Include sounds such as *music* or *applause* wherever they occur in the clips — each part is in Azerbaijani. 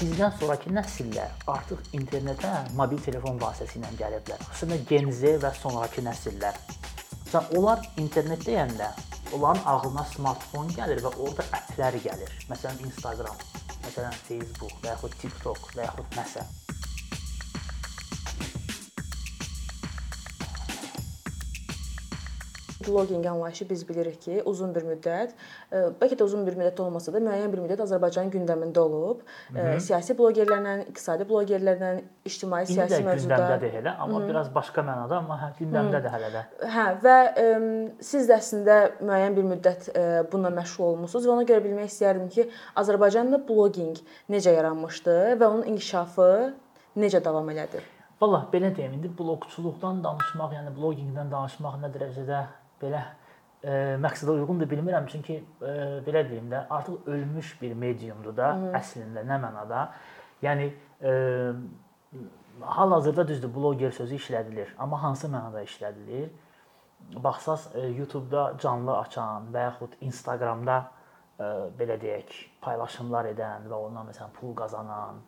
bizdən sonrakı nəsillər artıq internetə mobil telefon vasitəsilə gəliblər. Xüsusən Gen Z və sonrakı nəsillər. Məsələn, onlar internet deyəndə onların ağlına smartfon gəlir və orada applər gəlir. Məsələn, Instagram, məsələn, Facebook və yaxud TikTok və yaxud nəsə. Bloqinq anlayışı biz bilirik ki, uzun bir müddət, e, bəlkə də uzun bir müddət olmasa da müəyyən bir müddət Azərbaycanın gündəmində olub. Hı e, -hı. Siyasi bloqerlərlə, iqtisadi bloqerlərlə, ictimai İndi siyasi mövzuda gündəmdədir elə, amma Hı -hı. biraz başqa mənada, amma hə gündəmdədir hələ də. Hə və ə, siz də əslində müəyyən bir müddət ə, bununla məşğul olmusunuz və ona görə bilmək istəyərdim ki, Azərbaycanda bloqinq necə yaranmışdı və onun inkişafı necə davam elədi? Vallah belə deyim, indi bloqçuluqdan danışmaq, yəni bloqinqdən danışmaq nə dərəcədə belə e, məqsədə uyğundur bilmirəm, çünki e, belə deyim də, artıq ölmüş bir mediumdur da Hı. əslində nə mənada. Yəni e, hal-hazırda düzdür bloqer sözü işlədilir, amma hansı mənada işlədilir? Baxsaz e, YouTube-da canlı açan və yaxud Instagram-da e, belə deyək, paylaşımlar edən və ondan məsələn pul qazanan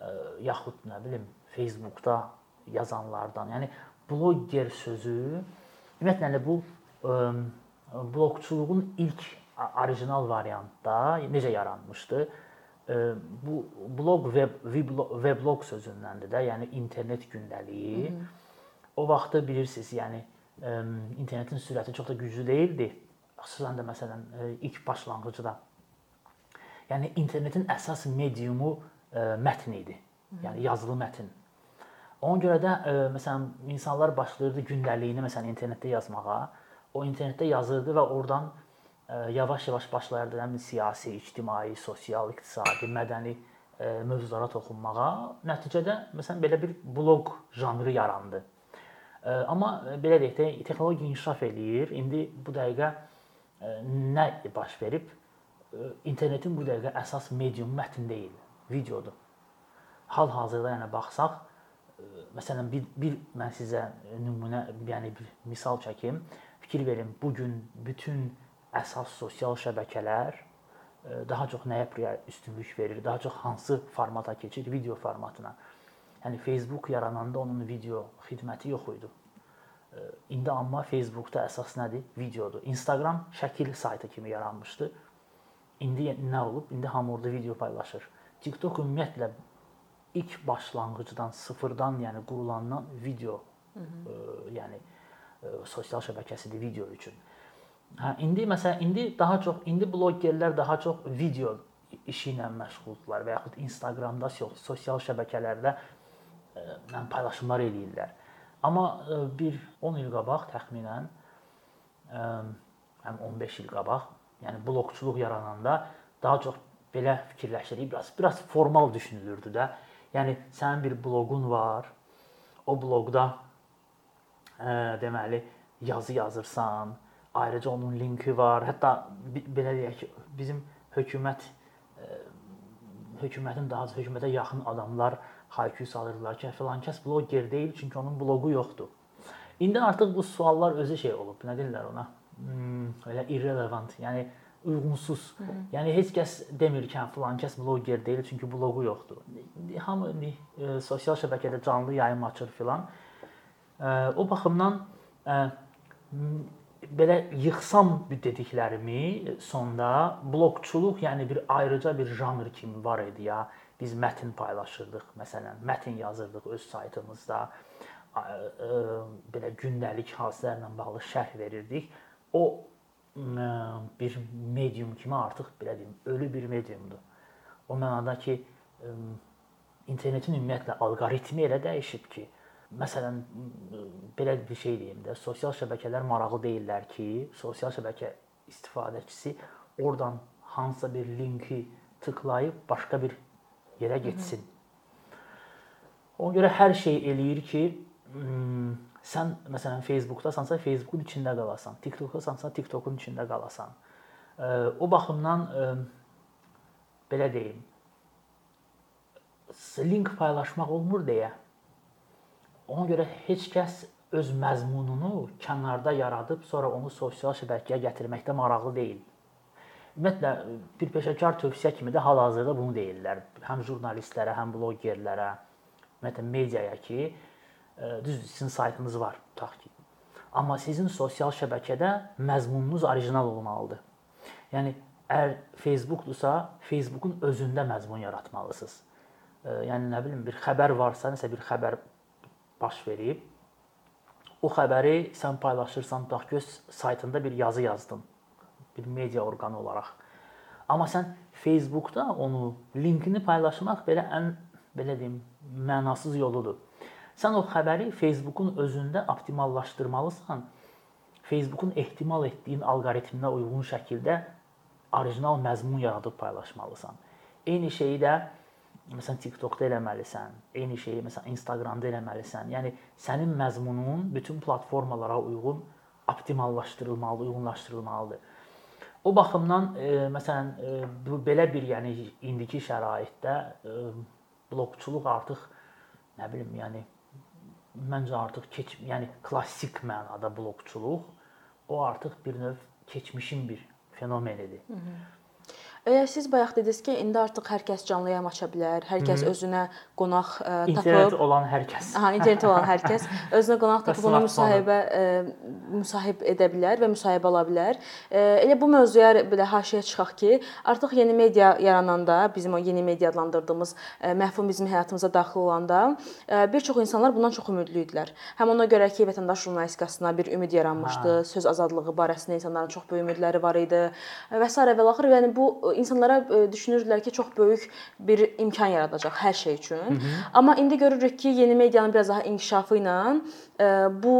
e, yaxud nə bilim Facebook-da yazanlardan. Yəni bloqer sözü ümumiyyətlə bu blokçuluğun ilk orijinal variantda necə yaranmışdı? Bu blog web weblog sözündəndir də, yəni internet gündəliyi. Hı -hı. O vaxtda bilirsiniz, yəni internetin sürəti çox da güclü deyildi. Xüsusən də məsələn ilk başlanğıcda. Yəni internetin əsas mediumu mətn idi. Yəni yazılı mətn. Ona görə də məsələn insanlar başlayırdı gündəliyini məsələn internetdə yazmağa o internetdə yazırdı və oradan e, yavaş-yavaş başlayırdı həm siyasi, ictimai, sosial, iqtisadi, mədəni e, mövzulara toxunmağa. Nəticədə məsələn belə bir bloq janrı yarandı. E, amma belə deyək də texnologiya inkişaf eləyir. İndi bu dəqiqə nə baş verib? İnternetin bu dəqiqə əsas medium mətn deyil, videodur. Hal-hazırda yəni baxsaq, məsələn bir bir mən sizə nümunə, yəni bir misal çəkim. Fikir verin, bu gün bütün əsas sosial şəbəkələr e, daha çox nəyə üstünlük verir? Daha çox hansı formata keçir? Video formatına. Yəni Facebook yarananda onun video xidməti yox idi. E, indi amma Facebookda əsas nədir? Videodur. Instagram şəkil saytı kimi yaranmışdı. İndi nə olub? İndi hamı orada video paylaşır. TikTok ümumiyyətlə ilk başlanğıcdan, sıfırdan, yəni qurulandan video, Hı -hı. E, yəni sosial şəbəkəsidir video üçün. Hə indi məsələn indi daha çox indi bloqerlər daha çox video işi ilə məşğuldurlar və yaxud Instagramda sosial şəbəkələrdə mən paylaşımlar eləyirlər. Amma bir 10 il qabaq təxminən həm 15 il qabaq, yəni bloqçuluq yarananda daha çox belə fikirləşirik, biraz biraz formal düşünülürdü də. Yəni sənin bir bloqun var. O bloqda deməli yazı yazırsan, ayrıca onun linki var. Hətta belə deyək ki, bizim hökumət hökumətin daha hökumətə yaxın adamlar hayküy salırdılar ki, filan kəs bloqer deyil, çünki onun bloqu yoxdur. İndi artıq bu suallar özü şey olub, nə deyirlər ona? Hmm, elə irrelevant, yəni uyğunsuz. Hı -hı. Yəni heç kəs demir ki, hə, filan kəs bloqer deyil, çünki bloqu yoxdur. Hamı indi e, sosial şəbəkədə canlı yayım açır filan. O baxımdan belə yıxsam dediklərimi sonda blokçuluq, yəni bir ayrıca bir janr kimi var idi ya. Biz mətn paylaşırdıq, məsələn, mətn yazırdıq öz saytımızda. Belə gündəlik hadisələrlə bağlı şərh verirdik. O bir medium kimi artıq belə deyim, ölü bir mediumdur. O mənada ki, internetin ümumiyyətlə alqoritmi elə dəyişib ki, Məsələn, belə bir şey deyim də, sosial şəbəkələr maraqlı deyillər ki, sosial şəbəkə istifadəçisi oradan hansısa bir linki tıklayıb başqa bir yerə getsin. Ona görə hər şey eləyir ki, sən məsələn Facebookdasansa, Facebookun içində qalasan, TikTokdasansa, TikTokun içində qalasan. O baxımdan belə deyim. Link paylaşmaq olmur deyə Ona görə heç kəs öz məzmununu kənarda yaradıb sonra onu sosial şəbəkəyə gətirməkdə maraqlı deyil. ümumiyyətlə bir peşəkar tövsiyə kimi də hal-hazırda bunu deyirlər. Həm jurnalistlərə, həm bloqerlərə, ümumiyyətlə mediaya ki, düz sizin saytınız var, tutaq ki. Amma sizin sosial şəbəkədə məzmununuz orijinal olmalıdır. Yəni əgər Facebook-dursa, Facebook-un özündə məzmun yaratmalısınız. Yəni nə bilim bir xəbər varsa, nəsə bir xəbər baş verib, o xəbəri sən paylaşırsan, tutaq ki, saytında bir yazı yazdın bir media orqanı olaraq. Amma sən Facebookda onu linkini paylaşmaq belə ən belə deyim, mənasız yoludur. Sən o xəbəri Facebookun özündə optimallaşdırmalısan. Facebookun ehtimal etdiyin alqoritminə uyğun şəkildə orijinal məzmun yaradıb paylaşmalısan. Eyni şeyi də məsələn TikTokda eləməlisən, eyni şeyi məsələn Instagramda eləməlisən. Yəni sənin məzmunun bütün platformalara uyğun optimallaşdırılmalı, uyğunlaşdırılmalıdır. O baxımdan e, məsələn e, bu belə bir yəni indiki şəraitdə e, blokçuluq artıq nə bilim, yəni məncə artıq keç, yəni klassik mənada blokçuluq o artıq bir növ keçmişin bir fenomenidir. Hı -hı. Əgər siz bayaq dediniz ki, indi artıq hər kəs canlı yayım aça bilər, hər kəs Hı -hı. özünə qonaq ə, tapıb internet olan hər kəs. Aha, internet olan hər kəs *laughs* özünə qonaq tapıb ona müsahibə ə, müsahib edə bilər və müsahibə ala bilər. Ə, elə bu mövzuya belə haşiyə çıxaq ki, artıq yeni media yarananda, bizim o yeni media adlandırdığımız ə, məhfum bizim həyatımıza daxil olanda ə, bir çox insanlar bundan çox ümidli idilər. Həm ona görə ki, vətəndaş jurnalistikasına bir ümid yaranmışdı, ha. söz azadlığı barəsində insanların çox böyük ümidləri var idi və s. və axır yəni bu insanlara e, düşünürdülər ki, çox böyük bir imkan yaradacaq hər şey üçün. Hı -hı. Amma indi görürük ki, yeni medianın biraz daha inkişafı ilə bu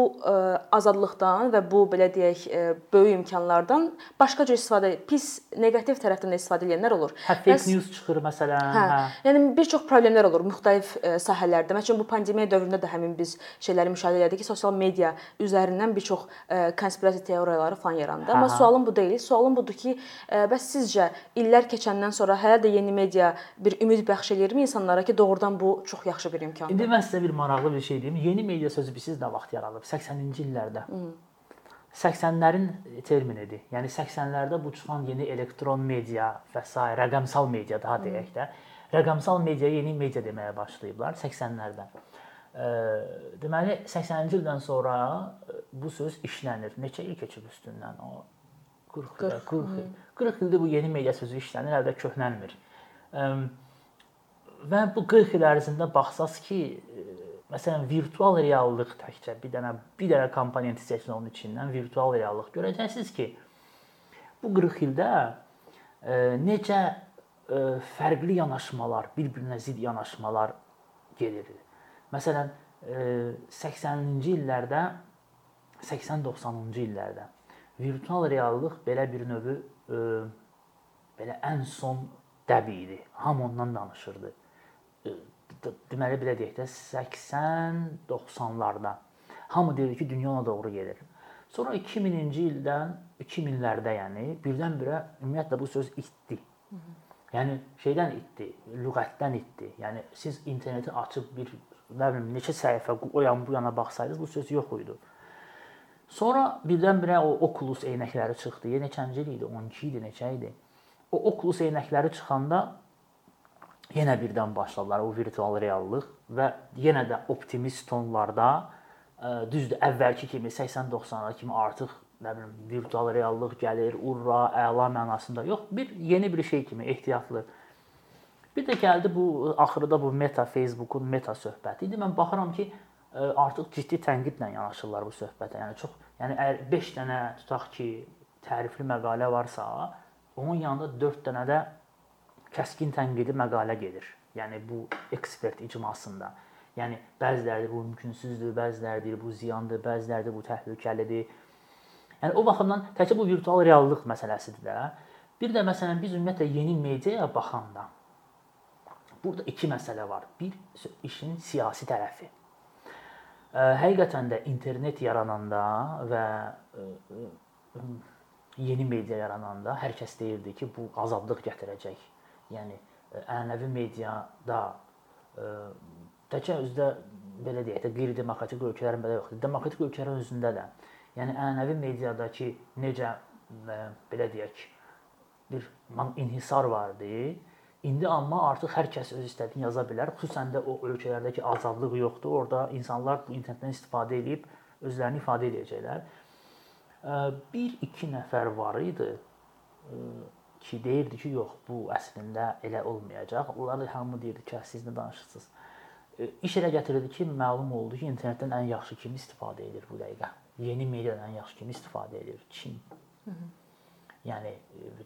azadlıqdan və bu belə deyək böyük imkanlardan başqa cür istifadə, pis, neqativ tərəfdən də istifadə edənlər olur. Hə, fake Bəs, news çıxır məsələn. Hə. hə. Yəni bir çox problemlər olur müxtəlif sahələrdə. Məsələn, bu pandemiya dövründə də həmin biz şeyləri müşahidə etdik ki, sosial media üzərindən bir çox konspirasiya teoriyaları falan yarandı. Hə, Amma hə. sualım bu deyil. Sualım budur ki, bəs sizcə illər keçəndən sonra hələ də yeni media bir ümid bəxş eləyirmi insanlara ki, doğrudan bu çox yaxşı bir imkandır? İndi mən sizə bir maraqlı bir şey deyim. Yeni media sözü bilirsiniz nə vaxt yaradılıb? 80-ci illərdə. 80-lərin terminidir. Yəni 80-lərdə bu çıxan yeni elektron media və s. rəqəmsal media daha deyək də. Rəqəmsal media yeni media deməyə başlayıblar 80-lərdə. Deməli 80-ci ildən sonra bu söz işlənir. Neçə il keçib üstündən? O 40 il, 40 il. 40 ildir bu yeni media sözü işlənir, hələ də köhnəlmir. Və bu 40 il ərzində baxsaz ki, məsələn, virtual reallıq təkcə bir dənə bir dənə komponenti seçin onun içindən virtual reallıq görəcəksiniz ki, bu 40 ildə necə fərqli yanaşmalar, bir-birinə zidd yanaşmalar gedir. Məsələn, 80-ci illərdə 80-90-cı illərdə virtual reallıq belə bir növü e, belə ən son dəb idi. Hamı ondan danışırdı. E, deməli belə deyək də 80-90-larda hamı deyirdi ki, dünya ona doğru gedir. Sonra 2000-ci ildən 2000-lərdə yəni birdən-birə ümumiyyətlə bu söz itdi. Yəni şeydən itdi, lüğətdən itdi. Yəni siz interneti açıb bir nə bilim neçə səhifə o yan bu yana baxsaydınız bu söz yox idi. Sonra birdən-birə o Oculus eynəkləri çıxdı. Neçənci il idi? 12 idi, neçə idi? O Oculus eynəkləri çıxanda yenə birdən başladılar o virtual reallıq və yenə də optimist tonlarda e, düzdür, əvvəlki kimi 80-90-lar kimi artıq nə bilim virtual reallıq gəlir, urra, əla mənasında yox, bir yeni bir şey kimi ehtiyatlı. Bir də gəldi bu axırda bu Meta Facebookun Meta söhbəti idi. Mən baxıram ki, artıq ciddi tənqidlə yanaşırlar bu söhbətə. Yəni çox, yəni əgər 5 dənə tutaq ki, tərifli məqalə varsa, onun yanında 4 dənə də kəskin tənqidi məqalə gedir. Yəni bu ekspert icmasında. Yəni bəziləri bu mümkünsüzdür, bəziləri deyir bu ziyandır, bəziləri bu təhlükəlidir. Yəni o baxımdan təkcə bu virtual reallıq məsələsidir də. Bir də məsələn biz ümumiyyətlə yeni mediaya baxanda burada iki məsələ var. Bir işin siyasi tərəfi. Həqiqətən də internet yarananda və yeni media yarananda hər kəs deyirdi ki, bu azadlıq gətirəcək. Yəni ənənəvi mediada təkcə özdə belə deyək də qeyri-demokratik ölkələrin belə yoxdur. Demokratik ölkələrin özündə də. Yəni ənənəvi mediadakı necə belə deyək bir inhisar vardı. İndi amma artıq hər kəs öz istədiyini yaza bilər. Xüsusən də o ölkələrdəki azadlıq yoxdur. Orda insanlar bu internetdən istifadə edib özlərini ifadə edəcəklər. Bir iki nəfər var idi ki, deyirdi ki, yox, bu əslində elə olmayacaq. Onlar da hamı deyirdi ki, siz nə danışırsınız? İş elə gətirirdi ki, məlum oldu ki, internetdən ən yaxşı kim istifadə edir bu dəqiqə? Yeni mediadan ən yaxşı kim istifadə edir? Çin. Hı -hı. Yəni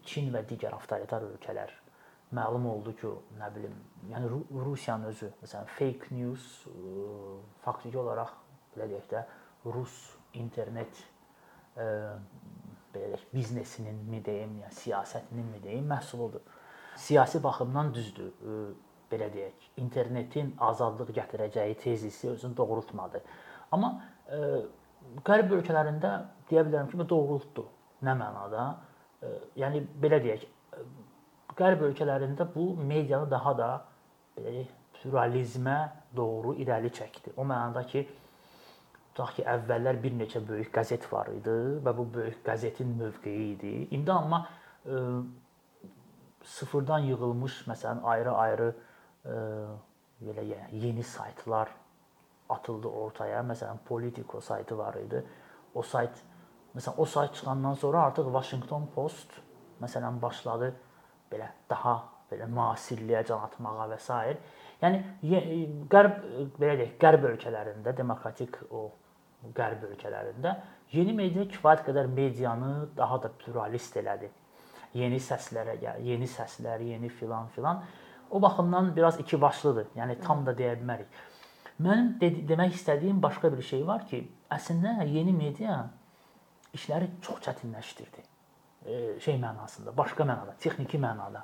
Çin və digər avtoritar ölkələr məlum oldu ki, nə bilim, yəni Rusiyanın özü, məsələn, fake news ə, faktiki olaraq belə deyək də Rus internet ə, belə deyək, biznesinin mi deyim, yəni siyasətinin mi deyim, məhsuludur. Siyasi baxımdan düzdür. Belə deyək, internetin azadlıq gətirəcəyi tezisi özünü doğrultmadı. Amma ə, qərb ölkələrində deyə bilərəm ki, bu doğrultdu. Nə mənada? Ə, yəni belə deyək, Qərb ölkələrində bu medianı daha da belə pluralizmə doğru irəli çəkdi. O mənada ki, tutaq ki, əvvəllər bir neçə böyük qəzet var idi və bu böyük qəzetin mövqeyi idi. İndi amma ə, e, sıfırdan yığılmış, məsələn, ayrı-ayrı e, belə yeni saytlar atıldı ortaya. Məsələn, Politico saytı var idi. O sayt məsələn o sayt çıxandan sonra artıq Washington Post məsələn başladı belə daha belə müasirliyə can atmağa və s. Yəni qərb belə deyək, qərb ölkələrində, demokratik o qərb ölkələrində yeni media kifayət qədər medianı daha da pluralist elədi. Yeni səslərə gəl, yeni səslər, yeni filan filan. O baxımdan biraz iki başlıdır. Yəni tam da deyə bilmərik. Mənim de demək istədiyim başqa bir şey var ki, əslində yeni media işləri çox çətinləşdirdi şey mənasında, başqa mənada, texniki mənada.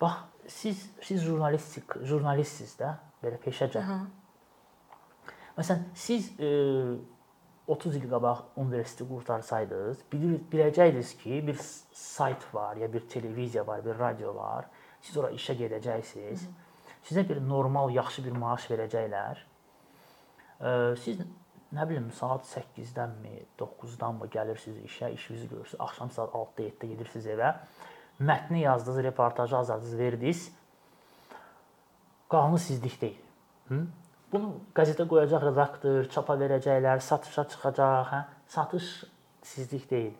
Bax, siz siz jurnalistik, jurnalistsiniz də, belə peşəcə. Məsələn, siz e, 30 il qabaq universiteti qurtarsaydınız, bilir, biləcəydiniz ki, bir sayt var, ya bir televiziya var, bir radio var. Siz ora işə gedəcəksiniz. Sizə bir normal, yaxşı bir maaş verəcəklər. E, siz nə bilim saat 8-dənmi, 9-danmı gəlirsiniz işə, işinizi görürsüz. Axşam saat 6-da, 7-də gedirsiniz evə. Mətni yazdınız, reportajı hazırladınız, verdiniz. Qalanı sizlik deyil. Hı? Bunu qəzetə qoyacaq redaktor, çapa verəcəklər, satışa çıxacaq, hə? Satış sizlik deyil.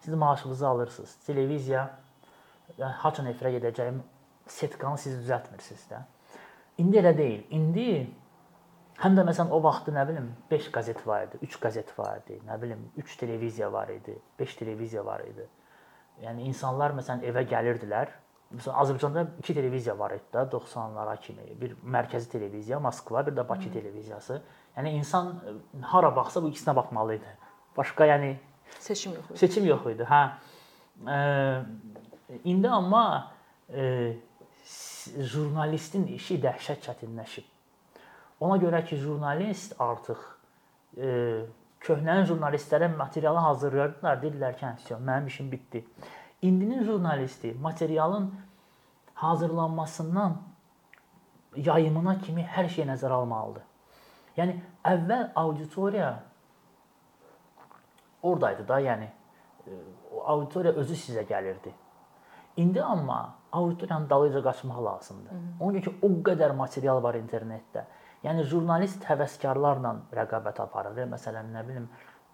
Siz maaşınızı alırsınız. Televiziya haçan efirə gedəcəyim setkanı siz düzəltmirsiniz də. İndi elə deyil. İndi Həm də məsələn o vaxtı nə bilim 5 qəzet var idi, 3 qəzet var idi, nə bilim 3 televiziya var idi, 5 televiziya var idi. Yəni insanlar məsələn evə gəlirdilər. Məsələn Azərbaycanda 2 televiziya var idi də 90-lara kimi. Bir mərkəzi televiziya, Moskva, bir də Bakı Hı. televiziyası. Yəni insan e, hara baxsa bu ikisinə baxmalı idi. Başqa yəni seçim yox idi. Seçim yox idi. Hə. E, indi amma e, jurnalistin işi dəhşət çətinləşib. Ona görə ki, jurnalist artıq e, köhnə jurnalistlərə materialı hazırlayırdılar, dedilər ki, hə, mənim işim bitdi. İndinin jurnalisti materialın hazırlanmasından yayımına kimi hər şey nəzərə almalıdır. Yəni əvvəl auditoriya ordaydı da, yəni e, auditoriya özü sizə gəlirdi. İndi amma auditoriyanın dalıyca qaçmaq lazımdır. Ona görə ki, o qədər material var internetdə. Yəni jurnalist həvəskarlarla rəqabət aparır. Məsələn, nə bilim,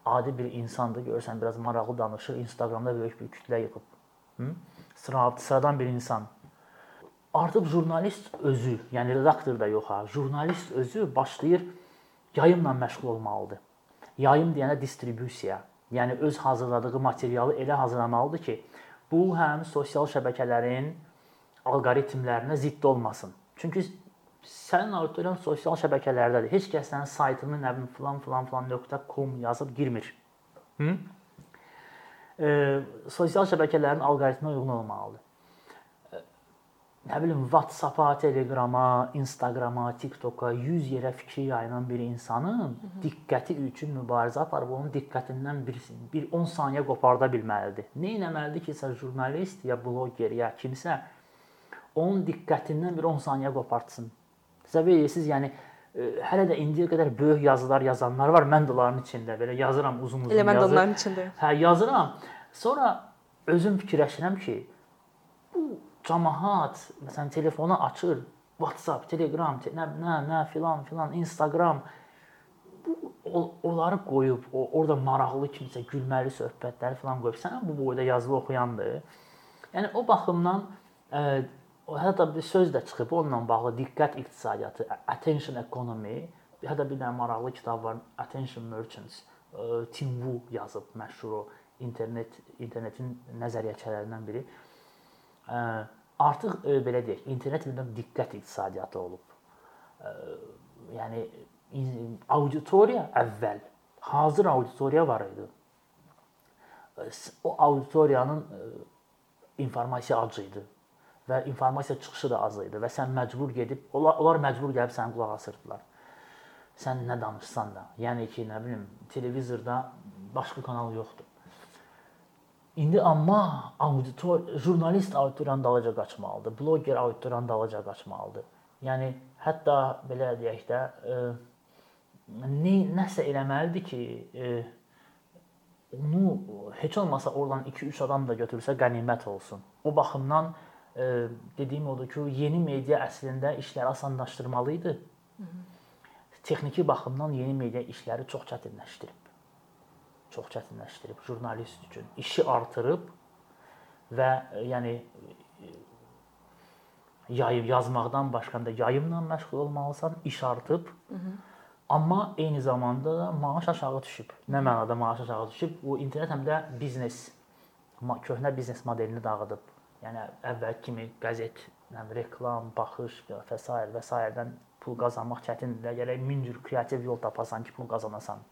adi bir insandır, görürsən, biraz maraqlı danışır, Instagramda böyük bir kütlə yığıb. Hı? Sıra sıradan bir insan. Artıq jurnalist özü, yəni redaktor da yox ha, jurnalist özü başlayır yayımla məşğul olmalıdır. Yayım deyənə distribusiya, yəni öz hazırladığı materialı elə hazırlamalıdır ki, bu həm sosial şəbəkələrin alqoritmlərinə zidd olmasın. Çünki sənin auditoriyan sosial şəbəkələrdədir. Heç kəs sənin saytını nə bilim filan filan filan.com yazıb girmir. Hı? Sosial şəbəkələrin alqoritminə uyğun olmalıdır. Nə bilim WhatsApp-a, Telegram-a, Instagram-a, TikTok-a 100 yerə fikri yayılan bir insanın Hı -hı. diqqəti üçün mübarizə aparıb onun diqqətindən bir bir 10 saniyə qoparda bilməlidir. Nə etməlidir ki, sən jurnalist ya bloger ya kimsə onun diqqətindən bir 10 saniyə qopartsın. Təsəvvür edirsiniz, yəni hələ də indiyə qədər böyük yazılar yazanlar var. Mən də onların içində belə yazıram uzun-uzun Elə mən də onların içindəyəm. Hə, yazıram. Sonra özüm fikirləşirəm ki, bu cəmaət məsələn telefonu açır, WhatsApp, Telegram, te, nə nə nə filan filan, Instagram bu onları qoyub, o, orada maraqlı kimsə gülməli söhbətləri filan qoyub, sən bu boyda yazılı oxuyandır. Yəni o baxımdan ə, o hətta bir söz də çıxıb onunla bağlı diqqət iqtisadiyyatı, attention economy, hətta bir dənə maraqlı kitab var, Attention Merchants. Ə, Tim Wu yazıb məşhur o internet internetin nəzəriyyəçilərindən biri. Artıq belə deyək, internet bir diqqət iqtisadiyyatı olub. Yəni auditoriya əvvəl hazır auditoriya var idi. O auditoriyanın informasiya az idi və informasiya çıxışı da az idi və sən məcbur gedib onlar, onlar məcbur gəlib səni qulaq asırdılar. Sən nə danışsan da, yəni ki, nə bilim, televizorda başqa kanal yoxdur. İndi amma auditor, jurnalist auditoriyanın dalınca qaçmalıdır, bloger auditoriyanın dalınca qaçmalıdır. Yəni hətta belə deyək də, e, nə nəsə eləməlidir ki, e, onu heç olmasa oradan 2-3 adam da götürsə qənimət olsun. O baxımdan e, dediyim odur ki, yeni media əslində işləri asanlaşdırmalı idi. Texniki baxımdan yeni media işləri çox çətinləşdirib. Çox çətinləşdirib jurnalist üçün. İşi artırıb və e, yəni yayıb yazmaqdan başqa da yayımla məşğul olmalısan, iş artıb. Hı -hı Amma eyni zamanda da maaş aşağı düşüb. Nə mənada maaş aşağı düşüb? Bu internet həm də biznes köhnə biznes modelini dağıdıb. Yəni əvvəl kimi qəzet, reklam, baxış və s. və s.dən pul qazanmaq çətindir. Gərək min cür kreativ yol tapasan ki, pul qazanasan.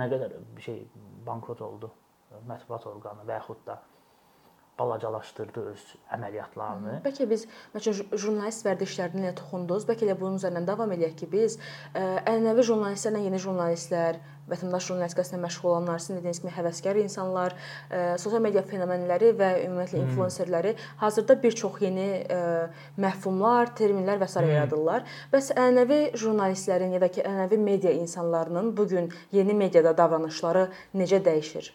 Nə qədər şey bankrot oldu mətbuat orqanı və yaxud da balacalaşdırdı öz əməliyyatlarını. Bəlkə biz məsələn jurnalist vərdişlərinə toxundunuz. Bəlkə elə bunun üzərindən davam eləyək ki, biz ənənəvi jurnalistlərlə yeni jurnalistlər, vətəndaş jurnalistikasına məşğul olanlar, sizin dediyiniz kimi həvəskar insanlar, sosial media fenomenləri və ümumiyyətlə influencerləri hazırda bir çox yeni məfhumlar, terminlər və sair yaradırlar. Bəs ənənəvi jurnalistlərin ya da ki, ənənəvi media insanlarının bu gün yeni mediada davranışları necə dəyişir?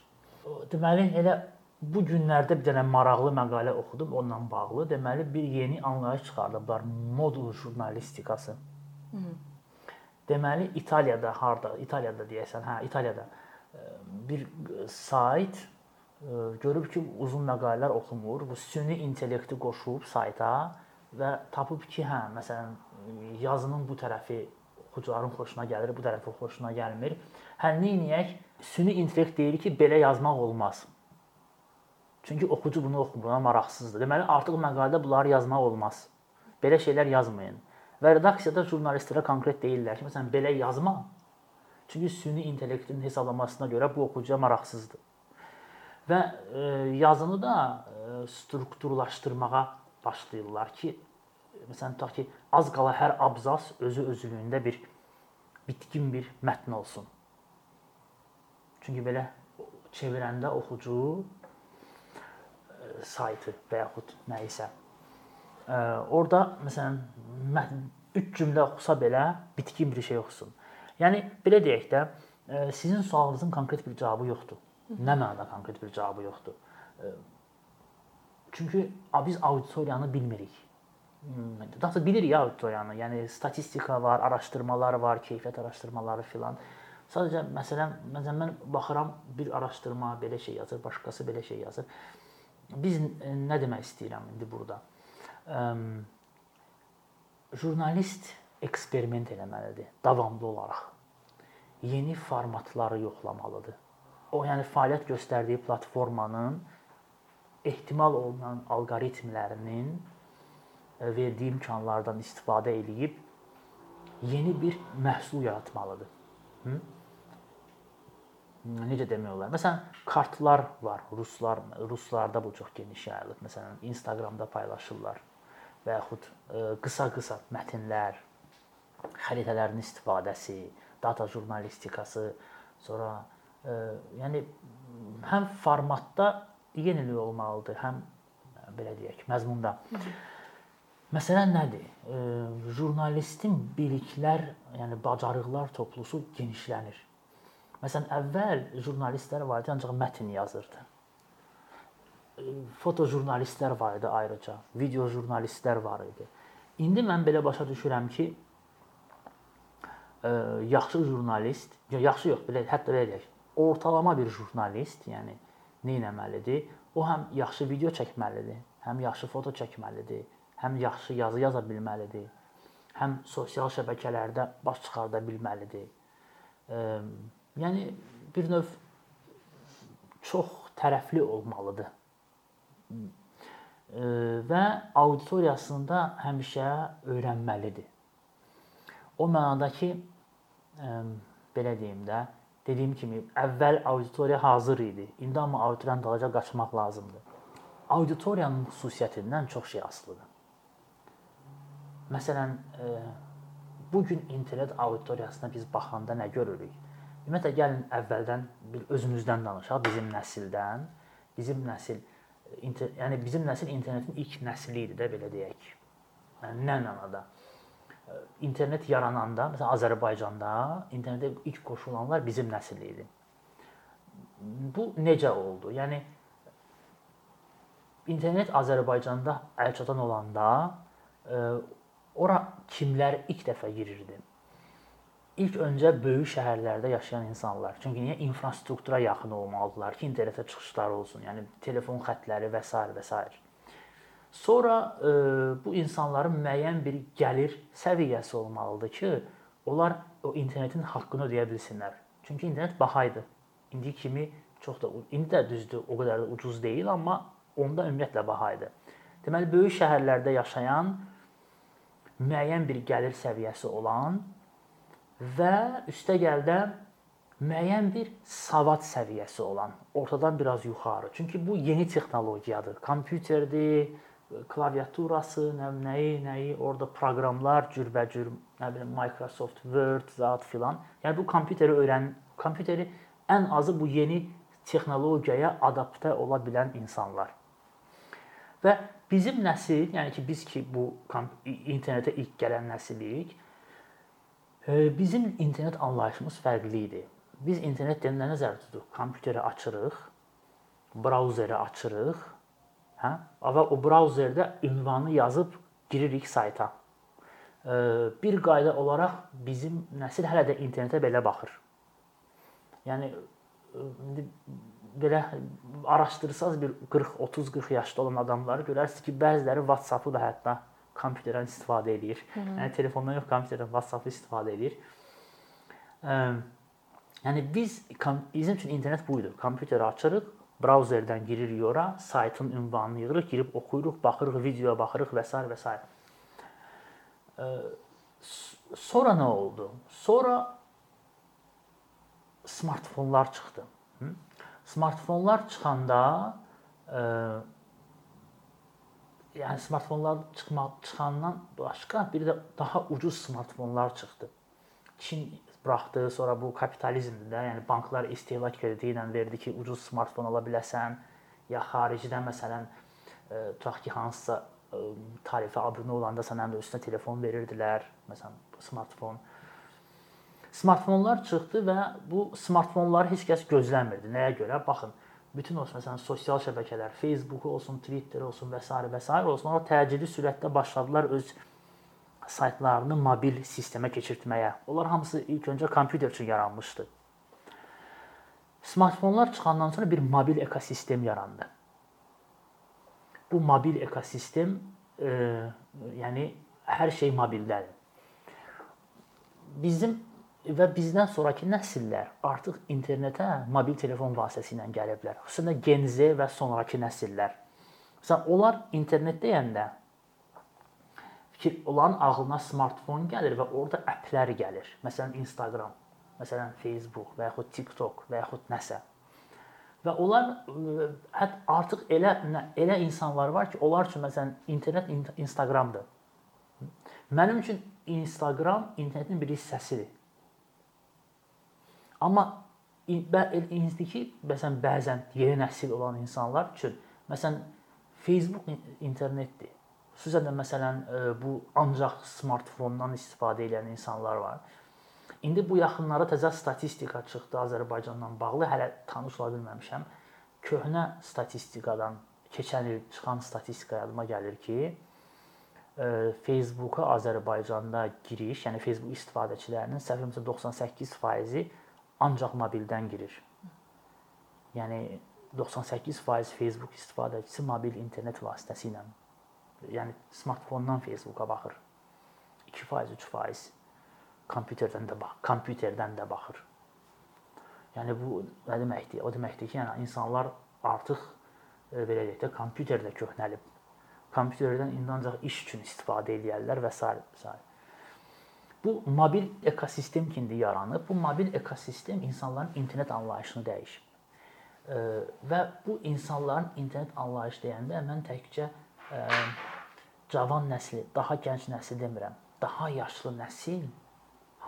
Deməli, elə bu günlərdə bir dənə maraqlı məqalə oxudum onunla bağlı. Deməli bir yeni anlayış çıxardıblar modul jurnalistikası. Hı -hı. Deməli İtaliyada harda? İtaliyada deyəsən, hə, İtaliyada bir sayt görüb ki, uzun məqalələr oxumur. Bu süni intellekti qoşub sayta və tapıb ki, hə, məsələn, yazının bu tərəfi oxucuların xoşuna gəlir, bu tərəfi xoşuna gəlmir. Hə, nə edək? Süni intellekt deyir ki, belə yazmaq olmaz. Çünki oxucu bunu oxumur, ona maraqsızdır. Deməli, artıq məqalədə bunları yazmaq olmaz. Belə şeylər yazmayın. Və redaksiyada jurnalistlərə konkret deyirlər ki, məsələn, belə yazma. Çünki süni intellektin hesablamasına görə bu oxucuya maraqsızdır. Və e, yazını da e, strukturlaşdırmağa başlayırlar ki, məsələn, tutaq ki, az qala hər abzas özü özlüyündə bir bitkin bir mətn olsun. Çünki belə çevirəndə oxucu saytı və yaxud nə isə. Orda məsələn 3 cümlə oxusa belə bitkin bir şey oxusun. Yəni belə deyək də, sizin sualınızın konkret bir cavabı yoxdur. Nə mənada konkret bir cavabı yoxdur. Çünki biz auditoriyanı bilmirik. Daha da bilirik auditoriyanı. Yəni statistika var, araşdırmalar var, keyfiyyət araşdırmaları filan. Sadəcə məsələn, məsələn mən baxıram bir araşdırma belə şey yazır, başqası belə şey yazır biz e, nə demək istəyirəm indi burada? Jurnalist eksperiment eləməlidir davamlı olaraq. Yeni formatları yoxlamalıdır. O yəni fəaliyyət göstərdiyi platformanın ehtimal olunan alqoritmlərinin e, verdiyi imkanlardan istifadə eləyib yeni bir məhsul yaratmalıdır. Hı? Necə demək olar? Məsələn, kartlar var. Ruslar ruslarda bu çox geniş yayılıb. Məsələn, Instagramda paylaşırlar və yaxud qısa-qısa e, mətnlər, xəritələrin istifadəsi, data jurnalistikası, sonra ə, e, yəni həm formatda yenilik olmalıdır, həm belə deyək, məzmunda. Məsələ nədir? E, jurnalistin biliklər, yəni bacarıqlar toplusu genişlənir. Məsələn, əvvəl jurnalistlər var idi, ancaq mətn yazırdı. fotojurnalistlər var idi ayrıca, video jurnalistlər var idi. İndi mən belə başa düşürəm ki, ə, yaxşı jurnalist, yaxşı yox, belə hətta belə deyək, ortalama bir jurnalist, yəni nə etməlidir? O həm yaxşı video çəkməlidir, həm yaxşı foto çəkməlidir, həm yaxşı yazı yaza bilməlidir, həm sosial şəbəkələrdə baş çıxarda bilməlidir. Ə, yəni bir növ çox tərəfli olmalıdır. Və auditoriyasında həmişə öyrənməlidir. O mənada ki, belə deyim də, dediyim kimi əvvəl auditoriya hazır idi. İndi amma auditoriyanın dalınca qaçmaq lazımdır. Auditoriyanın xüsusiyyətindən çox şey asılıdır. Məsələn, bu gün internet auditoriyasına biz baxanda nə görürük? Ümumiyyətlə gəlin əvvəldən özümüzdən danışaq, bizim nəsildən. Bizim nəsil inter, yəni bizim nəsil internetin ilk nəsli idi də belə deyək. Yəni nə mənada? İnternet yarananda, məsələn Azərbaycanda internetə ilk qoşulanlar bizim nəsil idi. Bu necə oldu? Yəni internet Azərbaycanda əlçatan olanda ora kimlər ilk dəfə girirdi? İlk öncə böyük şəhərlərdə yaşayan insanlar. Çünki niyə infrastruktura yaxın olmalıdılar ki, internetə çıxışları olsun, yəni telefon xəttləri və s. və s. Sonra e, bu insanların müəyyən bir gəlir səviyyəsi olmalıdır ki, onlar o internetin haqqını ödəyə bilsinlər. Çünki internet baha idi. İndi kimi çox da indi də düzdür, o qədər də ucuz deyil, amma onda ümumiyyətlə baha idi. Deməli böyük şəhərlərdə yaşayan müəyyən bir gəlir səviyyəsi olan və üstəgəl də müəyyən bir savad səviyyəsi olan, ortadan biraz yuxarı. Çünki bu yeni texnologiyadır. Kompüterdir, klaviaturası, nə nəyi, nəyi, orada proqramlar cürbəcür, nə bilim Microsoft Word, zat filan. Yəni bu kompüteri öyrən, kompüteri ən azı bu yeni texnologiyaya adaptə ola bilən insanlar. Və bizim nəsil, yəni ki biz ki bu internetə ilk gələn nəsilik, Bizim internet anlayışımız fərqli idi. Biz internet deyiləndə nə nəzərdə tuturuq? Kompüteri açırıq, brauzeri açırıq, hə? Və o brauzerdə ünvanı yazıb giririk sayta. Bir qayda olaraq bizim nəsil hələ də internetə belə baxır. Yəni indi belə araşdırsaz bir 40, 30, 40 yaşda olan adamları görərsiniz ki, bəziləri WhatsApp-ı da hətta kompüterdən istifadə edir. Hı -hı. Yəni telefondan yox, kompüterdən WhatsApp-ı istifadə edir. Yəni biz bizim üçün internet bu idi. Kompüteri açırıq, brauzerdən giririk ora, saytın ünvanını yığırıq, girib oxuyuruq, baxırıq, videoya baxırıq və s. və s. Sonra nə oldu? Sonra smartfonlar çıxdı. Smartfonlar çıxanda yəni smartfonlar çıxmaq çıxandan başqa bir də daha ucuz smartfonlar çıxdı. Çin buraxdı, sonra bu kapitalizmdir də, yəni banklar istehlak krediti ilə verdi ki, ucuz smartfon ala biləsən, ya xaricdən məsələn e, tutaq ki, hansısa e, tarifə abunə olanda sənə də üstünə telefon verirdilər, məsələn, smartfon. Smartfonlar çıxdı və bu smartfonları heç kəs gözləmirdi. Nəyə görə? Baxın, bütün o məsələn sosial şəbəkələr, Facebook olsun, Twitter olsun və s. və s. olsun, onlar təcili sürətdə başladılar öz saytlarını mobil sistemə keçirtməyə. Onlar hamısı ilk öncə kompüter üçün yaranmışdı. Smartfonlar çıxandan sonra bir mobil ekosistem yarandı. Bu mobil ekosistem e, yəni hər şey mobildədir. Bizim və bizdən sonrakı nəsillər artıq internetə mobil telefon vasitəsilə gəliblər. Xüsusən Gen Z və sonrakı nəsillər. Məsələn, onlar internet deyəndə fikir onların ağlına smartfon gəlir və orada applər gəlir. Məsələn, Instagram, məsələn, Facebook və yaxud TikTok və yaxud nəsə. Və onlar hətta artıq elə elə insanlar var ki, onlar üçün məsələn internet Instagramdır. Mənim üçün Instagram internetin bir hissəsidir. Amma indiki məsələn bəzən yeni nəsil olan insanlar üçün məsələn Facebook internetdir. Xüsusən də məsələn e, bu ancaq smartfondan istifadə edən insanlar var. İndi bu yaxınlara təzə statistika çıxdı Azərbaycanla bağlı. Hələ tanış ola bilməmişəm. Köhnə statistikadan keçən il çıxan statistika yadıma gəlir ki, Facebooka Azərbaycanda giriş, yəni Facebook istifadəçilərinin səhvimsə 98%-i ancaq mobildən girir. Yəni 98% Facebook istifadəçisi mobil internet vasitəsilə, yəni smartfondan Facebooka baxır. 2%, 3% kompüterdən də bax, kompüterdən də baxır. Yəni bu nə deməkdir? O deməkdir ki, yəni insanlar artıq belə deyək də kompüterdə köhnəlib kompüterdən indi ancaq iş üçün istifadə edərlər və s. və s. Bu mobil ekosistem kimi yaranıb. Bu mobil ekosistem insanların internet anlayışını dəyişib. Və bu insanların internet anlayışı deyəndə mən təkcə cavan nəsli, daha gənc nəsil demirəm. Daha yaşlı nəsil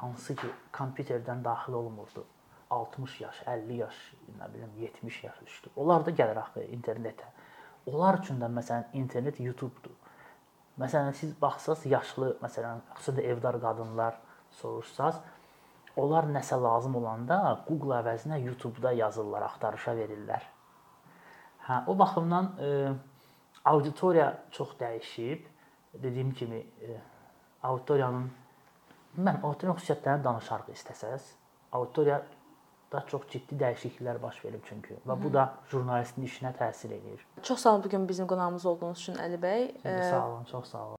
hansı ki kompüterdən daxil olmurdu. 60 yaş, 50 yaş, nə bilim 70 yaş üstü. Onlar da gəlir axı internetə. Onlar üçün də məsələn internet YouTube-dur. Məsələn siz baxsaz yaşlı, məsələn, xüsusilə evdar qadınlar soruşsaz, onlar nəsə lazım olanda Google əvəzinə YouTube-da yazırlar, axtarışa verirlər. Hə, o baxımdan e, auditoriya çox dəyişib. Dediyim kimi e, auditoriyanın mən auditoriyanın xüsusiyyətlərini danışarıq istəsəz. Auditoriya da çox ciddi dəyişikliklər baş verib çünki və bu da jurnalistin işinə təsir eləyir. Çox sağ olun bu gün bizim qonağımız olduğunuz üçün Əli bəy. Sağ olun, çox sağ olun.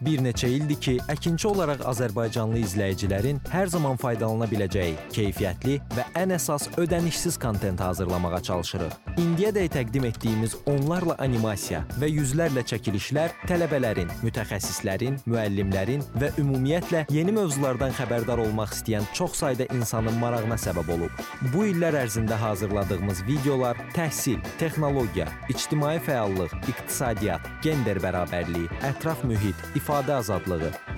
Bir neçə ildir ki, əkinçi olaraq Azərbaycanlı izləyicilərin hər zaman faydalana biləcəyi keyfiyyətli və ən əsas ödənişsiz kontent hazırlamağa çalışırıq. İndiyədək təqdim etdiyimiz onlarla animasiya və yüzlərlə çəkilişlər tələbələrin, mütəxəssislərin, müəllimlərin və ümumiyyətlə yeni mövzulardan xəbərdar olmaq istəyən çox sayda insanın marağına səbəb olub. Bu illər ərzində hazırladığımız videolar təhsil, texnologiya, ictimai fəallıq, iqtisadiyyat, gender bərabərliyi, ətraf mühit, ifadə azadlığı,